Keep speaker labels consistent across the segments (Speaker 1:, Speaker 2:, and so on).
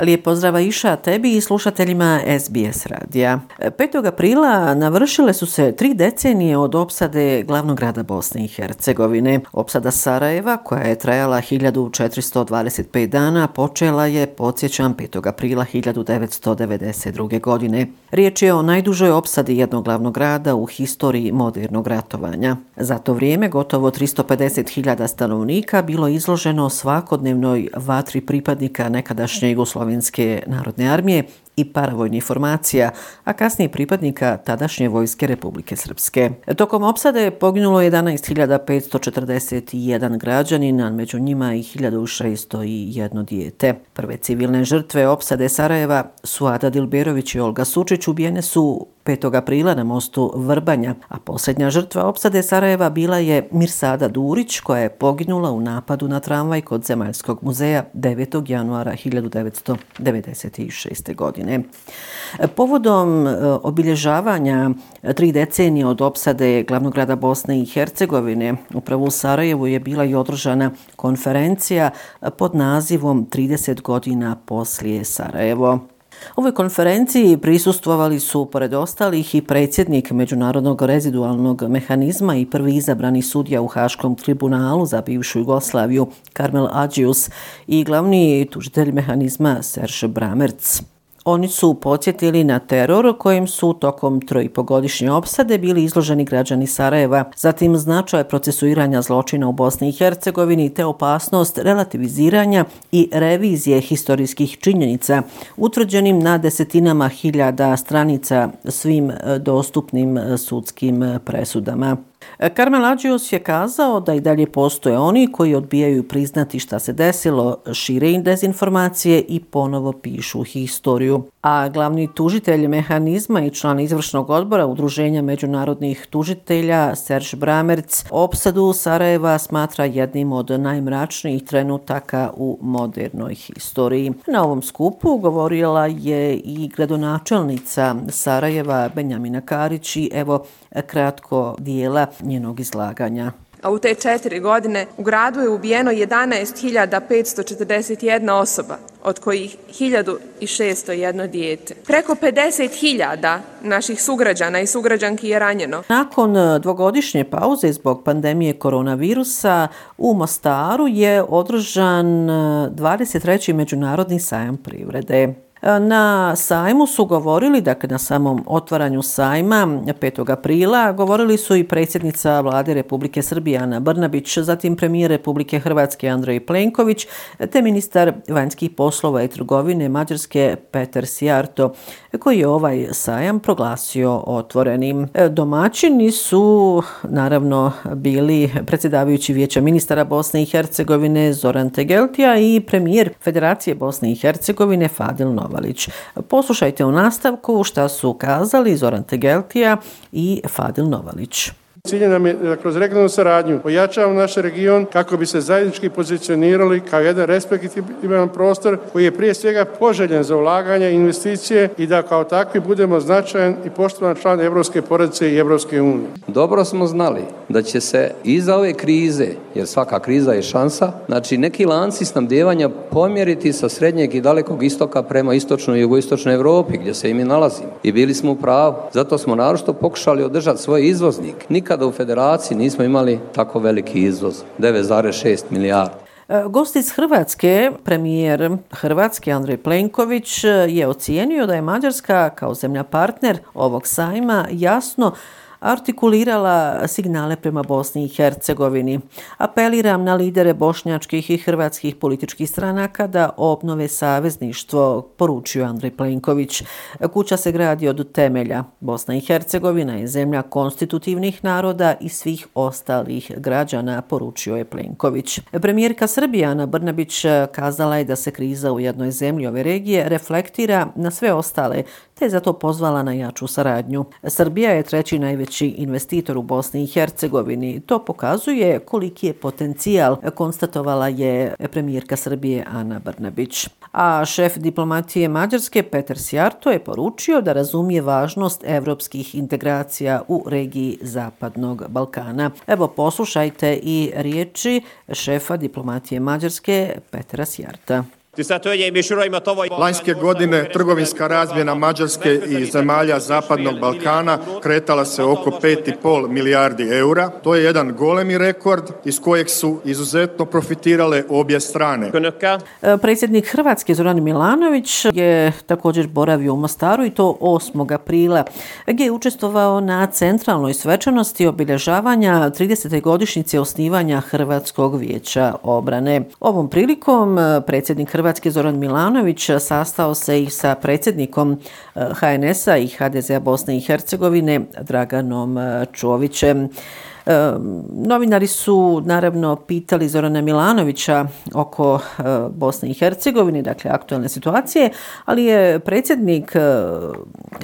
Speaker 1: Lijep pozdrava Iša tebi i slušateljima SBS radija. 5. aprila navršile su se tri decenije od opsade glavnog grada Bosne i Hercegovine. Opsada Sarajeva, koja je trajala 1425 dana, počela je, podsjećam, 5. aprila 1992. godine. Riječ je o najdužoj opsadi jednog glavnog grada u historiji modernog ratovanja. Za to vrijeme gotovo 350.000 stanovnika bilo izloženo svakodnevnoj vatri pripadnika nekadašnje Jugoslavije Jugoslovenske narodne armije i paravojnih formacija, a kasnije pripadnika tadašnje vojske Republike Srpske. Tokom opsade je poginulo 11.541 građanin, a među njima i 1601 dijete. Prve civilne žrtve opsade Sarajeva su Ada Dilberović i Olga Sučić ubijene su 5. aprila na mostu Vrbanja, a posljednja žrtva opsade Sarajeva bila je Mirsada Durić, koja je poginula u napadu na tramvaj kod Zemaljskog muzeja 9. januara 1996. godine. Povodom e, obilježavanja tri decenije od opsade glavnog grada Bosne i Hercegovine, upravo u Sarajevu je bila i održana konferencija pod nazivom 30 godina poslije Sarajevo. Ovoj konferenciji prisustvovali su, pored ostalih, i predsjednik Međunarodnog rezidualnog mehanizma i prvi izabrani sudija u Haškom tribunalu za bivšu Jugoslaviju, Karmel Ađius, i glavni tužitelj mehanizma Serge Bramerc. Oni su podsjetili na teror kojim su tokom trojipogodišnje opsade bili izloženi građani Sarajeva, zatim značaj procesuiranja zločina u Bosni i Hercegovini te opasnost relativiziranja i revizije historijskih činjenica utvrđenim na desetinama hiljada stranica svim e, dostupnim e, sudskim e, presudama. E, Carmen Ađios je kazao da i dalje postoje oni koji odbijaju priznati šta se desilo, šire dezinformacije i ponovo pišu historiju. A glavni tužitelj mehanizma i član izvršnog odbora Udruženja međunarodnih tužitelja Serge Bramerc opsadu Sarajeva smatra jednim od najmračnijih trenutaka u modernoj historiji. Na ovom skupu govorila je i gradonačelnica Sarajeva Benjamina Karić i evo kratko dijela njenog izlaganja.
Speaker 2: A u te četiri godine u gradu je ubijeno 11.541 osoba, od kojih 1.601 dijete. Preko 50.000 naših sugrađana i sugrađanki je ranjeno.
Speaker 1: Nakon e, dvogodišnje pauze zbog pandemije koronavirusa u Mostaru je održan 23. E, međunarodni sajam privrede. E, na sajmu su govorili, dakle na samom otvaranju sajma 5. aprila, govorili su i predsjednica vlade Republike Srbije Ana Brnabić, zatim premijer Republike Hrvatske Andrej Plenković, te ministar vanjskih poslova i trgovine Mađarske Peter Sijarto, koji je ovaj sajam proglasio otvorenim. E, domaćini su naravno bili predsjedavajući vijeća ministara Bosne i Hercegovine Zoran Tegeltija i premijer Federacije Bosne i Hercegovine Fadil Novak. Kovalić. Poslušajte u nastavku šta su kazali Zoran Tegeltija i Fadil Novalić.
Speaker 3: Cilje nam je da kroz regionalnu saradnju pojačavamo naš region kako bi se zajednički pozicionirali kao jedan respektivan prostor koji je prije svega poželjen za ulaganje i investicije i da kao takvi budemo značajan i poštovan član Evropske porodice i Evropske unije.
Speaker 4: Dobro smo znali da će se iza ove krize, jer svaka kriza je šansa, znači neki lanci snabdjevanja pomjeriti sa srednjeg i dalekog istoka prema istočnoj i jugoistočnoj Evropi gdje se i mi nalazimo. I bili smo u pravu. Zato smo narošto pokušali održati svoj izvoznik. Nikad nikada u federaciji nismo imali tako veliki izvoz, 9,6 milijardi.
Speaker 1: E, gost iz Hrvatske, premijer Hrvatske Andrej Plenković, je ocijenio da je Mađarska kao zemlja partner ovog sajma jasno artikulirala signale prema Bosni i Hercegovini. Apeliram na lidere bošnjačkih i hrvatskih političkih stranaka da obnove savezništvo, poručio Andrej Plenković. Kuća se gradi od temelja. Bosna i Hercegovina je zemlja konstitutivnih naroda i svih ostalih građana, poručio je Plenković. Premijerka Srbija Ana Brnabić kazala je da se kriza u jednoj zemlji ove regije reflektira na sve ostale te je zato pozvala na jaču saradnju. Srbija je treći najveći investitor u Bosni i Hercegovini. To pokazuje koliki je potencijal, konstatovala je premijerka Srbije Ana Brnabić. A šef diplomatije Mađarske Peter Sjarto je poručio da razumije važnost evropskih integracija u regiji Zapadnog Balkana. Evo poslušajte i riječi šefa diplomatije Mađarske Petra Sjarta.
Speaker 5: Lanjske godine trgovinska razmjena Mađarske i zemalja Zapadnog Balkana kretala se oko 5,5 milijardi eura. To je jedan golemi rekord iz kojeg su izuzetno profitirale obje strane.
Speaker 1: E, predsjednik Hrvatske Zoran Milanović je također boravio u Mostaru i to 8. aprila gdje je učestvovao na centralnoj svečanosti obilježavanja 30. godišnjice osnivanja Hrvatskog vijeća obrane. Ovom prilikom e, predsjednik Hrvatske Hrvatske Zoran Milanović sastao se i sa predsjednikom eh, HNS-a i HDZ-a Bosne i Hercegovine Draganom eh, Čovićem. Ehm, novinari su naravno pitali Zorana Milanovića oko e, Bosne i Hercegovine, dakle aktualne situacije, ali je predsjednik e,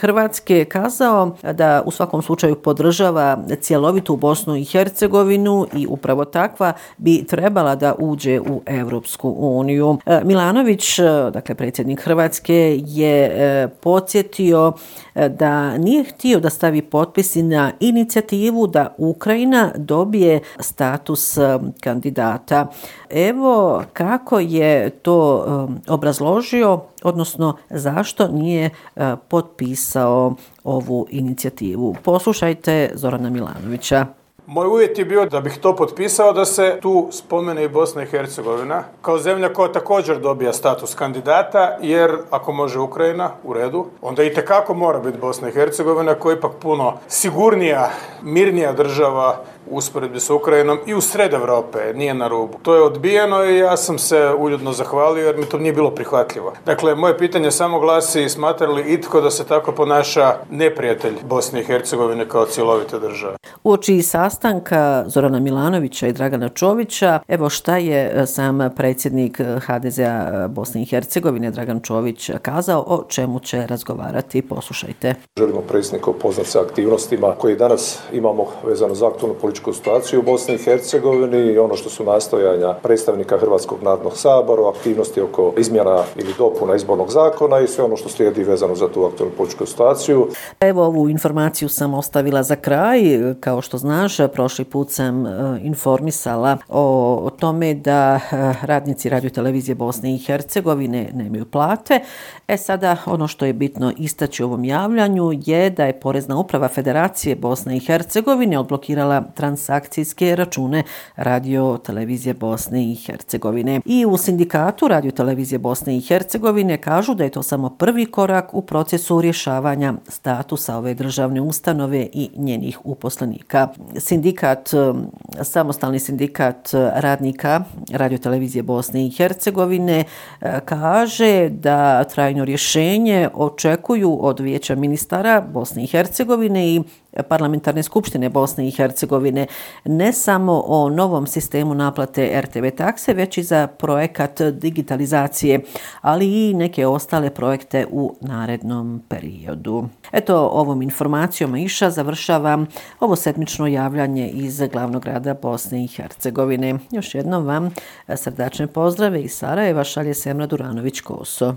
Speaker 1: Hrvatske kazao da u svakom slučaju podržava cjelovitu Bosnu i Hercegovinu i upravo takva bi trebala da uđe u Evropsku uniju. E, Milanović, dakle predsjednik Hrvatske, je podsjetio da nije htio da stavi potpisi na inicijativu da Ukrajina dobije status um, kandidata. Evo kako je to um, obrazložio, odnosno zašto nije uh, potpisao ovu inicijativu. Poslušajte Zorana Milanovića.
Speaker 6: Moj uvjet je bio da bih to potpisao da se tu spomene i Bosna i Hercegovina kao zemlja koja također dobija status kandidata, jer ako može Ukrajina, u redu, onda i tekako mora biti Bosna i Hercegovina koja je ipak puno sigurnija, mirnija država usporedbi s Ukrajinom i u sred Evrope, nije na rubu. To je odbijeno i ja sam se uljudno zahvalio jer mi to nije bilo prihvatljivo. Dakle, moje pitanje samo glasi, smatra li itko da se tako ponaša neprijatelj Bosne i Hercegovine kao cjelovite države?
Speaker 1: U oči sastanka Zorana Milanovića i Dragana Čovića, evo šta je e, sam predsjednik HDZ-a e, Bosne i Hercegovine, Dragan Čović, kazao o čemu će razgovarati. Poslušajte.
Speaker 7: Želimo predsjednika upoznat sa aktivnostima koje danas imamo vezano za aktualnu političku situaciju u Bosni i Hercegovini i ono što su nastojanja predstavnika Hrvatskog narodnog sabora, aktivnosti oko izmjena ili dopuna izbornog zakona i sve ono što slijedi vezano za tu aktualnu političku situaciju.
Speaker 1: Evo ovu informaciju sam ostavila za kraj. Kao što znaš, prošli put sam e, informisala o tome da e, radnici radio televizije Bosne i Hercegovine nemaju plate. E sada ono što je bitno istaći u ovom javljanju je da je Porezna uprava Federacije Bosne i Hercegovine odblokirala transakcijske račune radio televizije Bosne i Hercegovine. I u sindikatu radio televizije Bosne i Hercegovine kažu da je to samo prvi korak u procesu rješavanja statusa ove državne ustanove i njenih uposlenika. Sindikat, sindikat, e, samostalni sindikat e, radnika radio televizije Bosne i Hercegovine e, kaže da trajno rješenje očekuju od vijeća ministara Bosne i Hercegovine i parlamentarne skupštine Bosne i Hercegovine ne samo o novom sistemu naplate RTV takse, već i za projekat digitalizacije, ali i neke ostale projekte u narednom periodu. Eto, ovom informacijom Iša završavam ovo sedmično javljanje iz glavnog grada Bosne i Hercegovine. Još jednom vam srdačne pozdrave iz Sarajeva šalje Semra Duranović-Koso.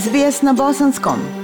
Speaker 8: SBS na Bosanskom.